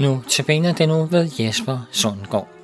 Nu tilbage den nu ved Jesper Sundgaard.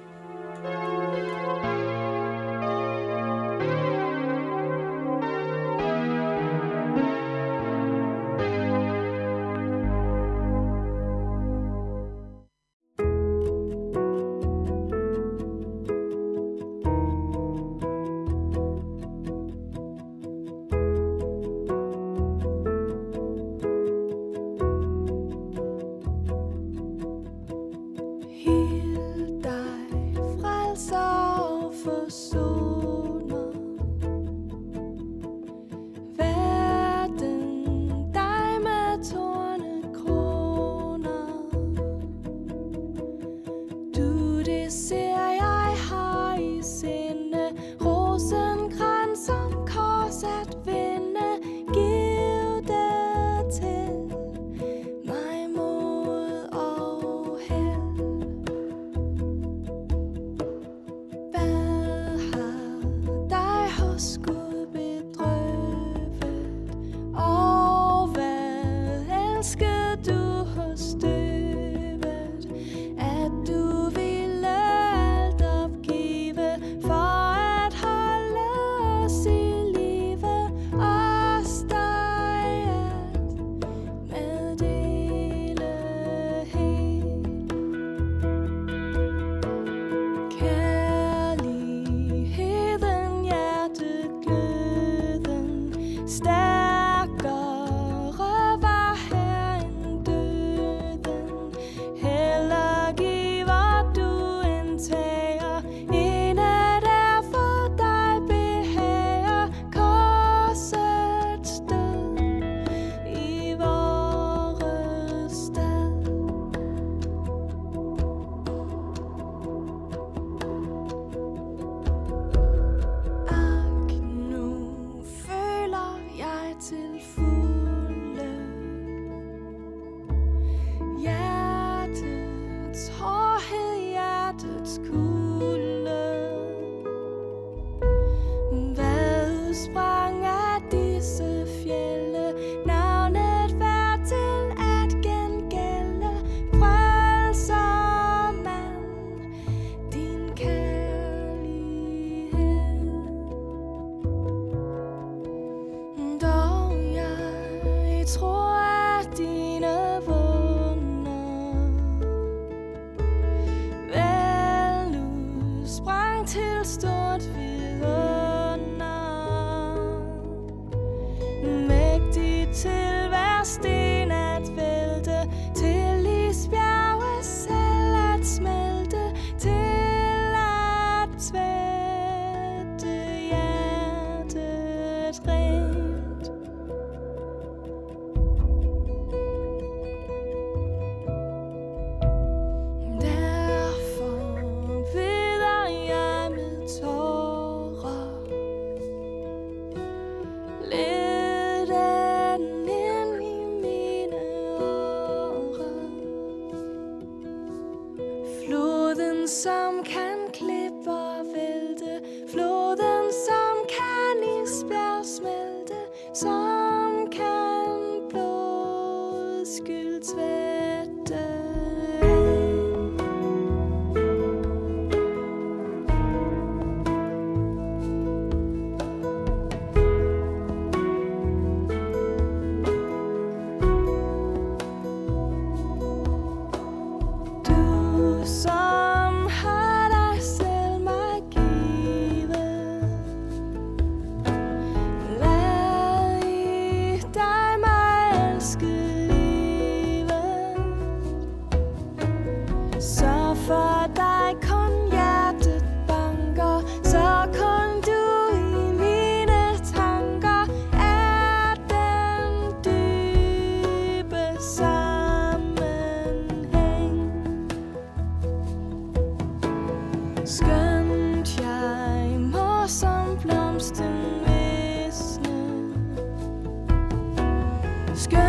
sky.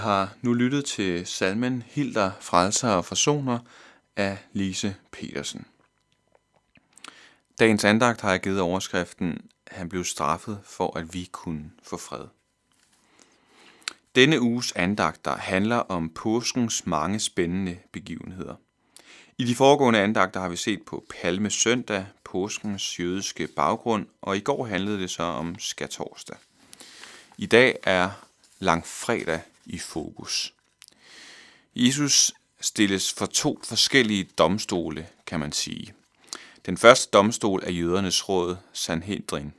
Har nu lyttet til salmen Hilder, Frelser og Forsoner af Lise Petersen. Dagens andagt har jeg givet overskriften Han blev straffet for, at vi kunne få fred. Denne uges andagter handler om påskens mange spændende begivenheder. I de foregående andagter har vi set på Palme Søndag, påskens jødiske baggrund, og i går handlede det så om skatorsdag. I dag er langfredag i fokus. Jesus stilles for to forskellige domstole, kan man sige. Den første domstol er jødernes råd, Sanhedrin,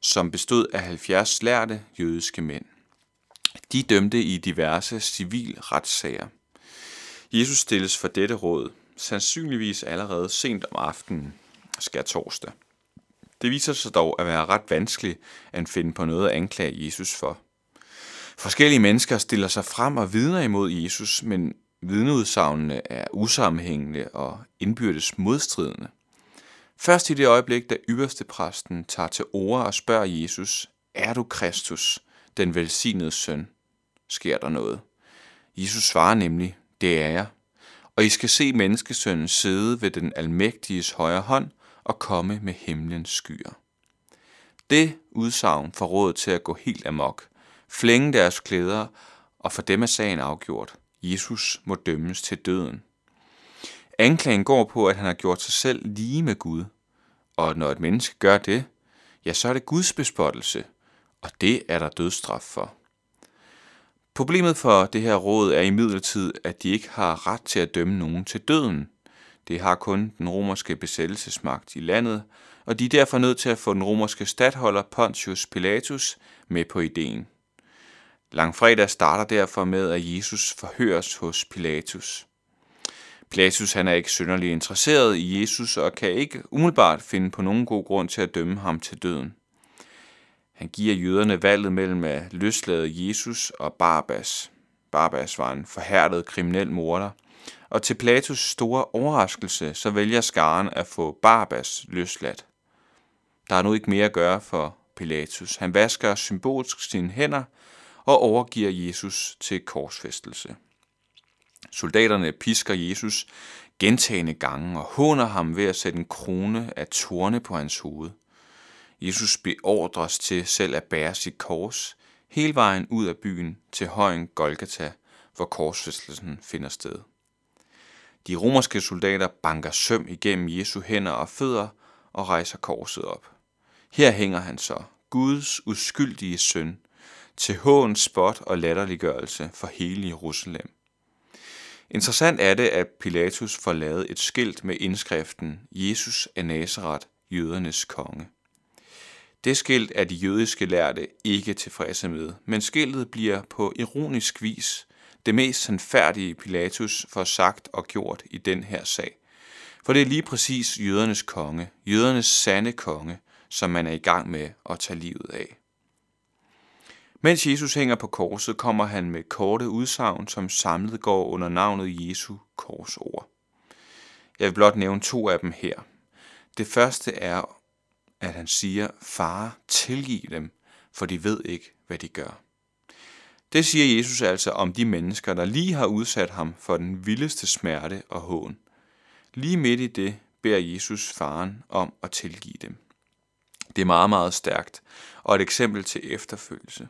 som bestod af 70 lærte jødiske mænd. De dømte i diverse civilretssager. Jesus stilles for dette råd, sandsynligvis allerede sent om aftenen, skal torsdag. Det viser sig dog at være ret vanskeligt at finde på noget at anklage Jesus for. Forskellige mennesker stiller sig frem og vidner imod Jesus, men vidneudsagnene er usammenhængende og indbyrdes modstridende. Først i det øjeblik, da ypperste præsten tager til ord og spørger Jesus, er du Kristus, den velsignede søn, sker der noget. Jesus svarer nemlig, det er jeg, og I skal se menneskesønnen sidde ved den almægtiges højre hånd og komme med himlens skyer. Det udsagn får råd til at gå helt amok, flænge deres klæder, og for dem er sagen afgjort. Jesus må dømmes til døden. Anklagen går på, at han har gjort sig selv lige med Gud, og når et menneske gør det, ja, så er det Guds bespottelse, og det er der dødsstraf for. Problemet for det her råd er imidlertid, at de ikke har ret til at dømme nogen til døden. Det har kun den romerske besættelsesmagt i landet, og de er derfor nødt til at få den romerske stadholder Pontius Pilatus med på ideen. Langfredag starter derfor med, at Jesus forhøres hos Pilatus. Pilatus han er ikke synderlig interesseret i Jesus og kan ikke umiddelbart finde på nogen god grund til at dømme ham til døden. Han giver jøderne valget mellem at løslade Jesus og Barabbas. Barabbas var en forhærdet kriminel morder, og til Platus store overraskelse, så vælger skaren at få Barabbas løsladt. Der er nu ikke mere at gøre for Pilatus. Han vasker symbolsk sine hænder og overgiver Jesus til korsfæstelse. Soldaterne pisker Jesus gentagende gange og håner ham ved at sætte en krone af torne på hans hoved. Jesus beordres til selv at bære sit kors hele vejen ud af byen til højen Golgata, hvor korsfæstelsen finder sted. De romerske soldater banker søm igennem Jesu hænder og fødder og rejser korset op. Her hænger han så, Guds uskyldige søn, til hån, spot og latterliggørelse for hele Jerusalem. Interessant er det, at Pilatus får lavet et skilt med indskriften Jesus af Nazareth, jødernes konge. Det skilt er de jødiske lærte ikke tilfredse med, men skiltet bliver på ironisk vis det mest sandfærdige Pilatus får sagt og gjort i den her sag. For det er lige præcis jødernes konge, jødernes sande konge, som man er i gang med at tage livet af. Mens Jesus hænger på korset, kommer han med korte udsagn, som samlet går under navnet Jesu korsord. Jeg vil blot nævne to af dem her. Det første er, at han siger, Far, tilgiv dem, for de ved ikke, hvad de gør. Det siger Jesus altså om de mennesker, der lige har udsat ham for den vildeste smerte og hån. Lige midt i det beder Jesus faren om at tilgive dem. Det er meget, meget stærkt og et eksempel til efterfølgelse.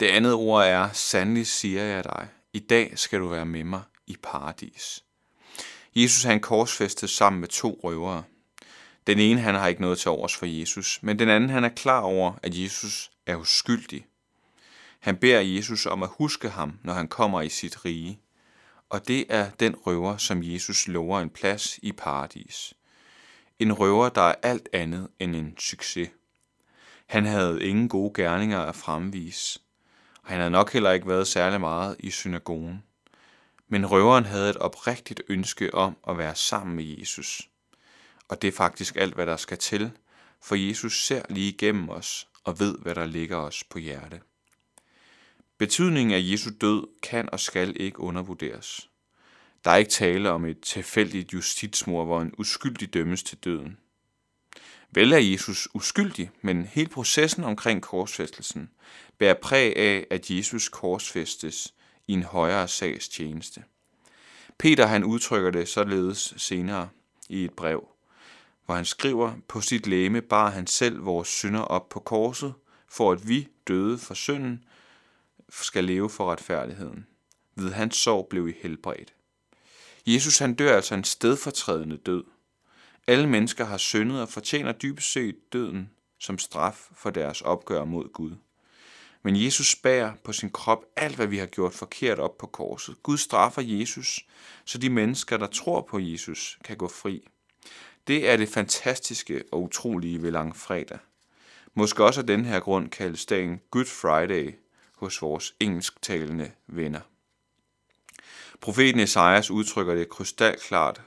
Det andet ord er, sandelig siger jeg dig, i dag skal du være med mig i paradis. Jesus han korsfæstet sammen med to røvere. Den ene han har ikke noget til overs for Jesus, men den anden han er klar over, at Jesus er uskyldig. Han beder Jesus om at huske ham, når han kommer i sit rige. Og det er den røver, som Jesus lover en plads i paradis. En røver, der er alt andet end en succes. Han havde ingen gode gerninger at fremvise, og han havde nok heller ikke været særlig meget i synagogen. Men røveren havde et oprigtigt ønske om at være sammen med Jesus. Og det er faktisk alt, hvad der skal til, for Jesus ser lige igennem os og ved, hvad der ligger os på hjerte. Betydningen af Jesu død kan og skal ikke undervurderes. Der er ikke tale om et tilfældigt justitsmord, hvor en uskyldig dømmes til døden. Vel er Jesus uskyldig, men hele processen omkring korsfæstelsen bærer præg af, at Jesus korsfæstes i en højere sags tjeneste. Peter han udtrykker det således senere i et brev, hvor han skriver, på sit læme bar han selv vores synder op på korset, for at vi, døde for synden, skal leve for retfærdigheden. Ved hans sorg blev I helbredt. Jesus han dør altså en stedfortrædende død. Alle mennesker har syndet og fortjener dybest set døden som straf for deres opgør mod Gud. Men Jesus bærer på sin krop alt, hvad vi har gjort forkert op på korset. Gud straffer Jesus, så de mennesker, der tror på Jesus, kan gå fri. Det er det fantastiske og utrolige ved langfredag. Måske også af den her grund kaldes dagen Good Friday hos vores engelsktalende venner. Profeten Esajas udtrykker det krystalklart,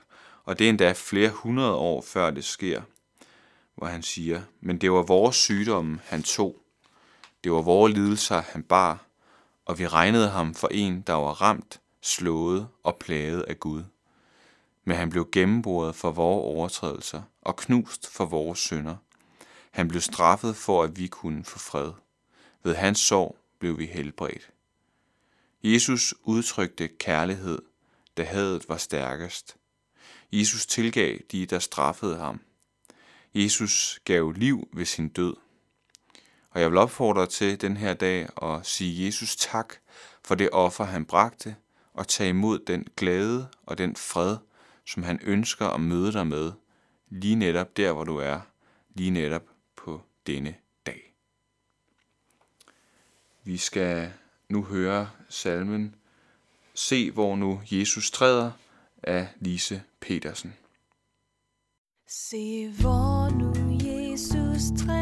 og det er endda flere hundrede år før det sker, hvor han siger, men det var vores sygdomme, han tog. Det var vores lidelser, han bar, og vi regnede ham for en, der var ramt, slået og plaget af Gud. Men han blev gennemboret for vores overtrædelser og knust for vores synder. Han blev straffet for, at vi kunne få fred. Ved hans sorg blev vi helbredt. Jesus udtrykte kærlighed, da hadet var stærkest. Jesus tilgav de, der straffede ham. Jesus gav liv ved sin død. Og jeg vil opfordre til den her dag at sige Jesus tak for det offer, han bragte, og tage imod den glæde og den fred, som han ønsker at møde dig med, lige netop der, hvor du er, lige netop på denne dag. Vi skal nu høre salmen Se, hvor nu Jesus træder af Lise Petersen. Se, hvor nu Jesus træ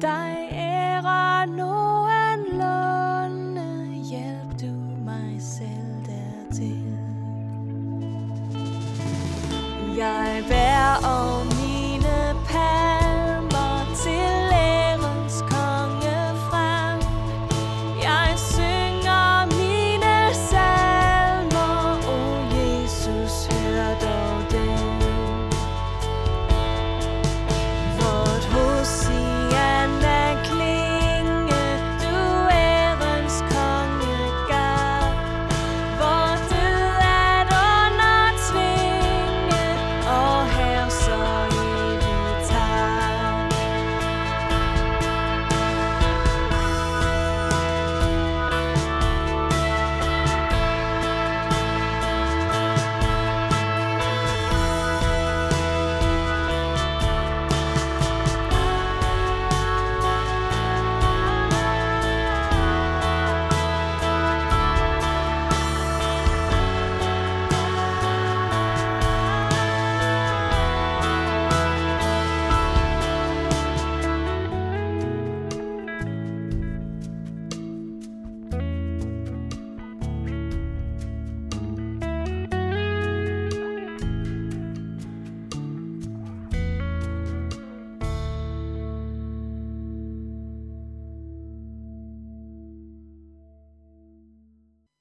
dig ære nu.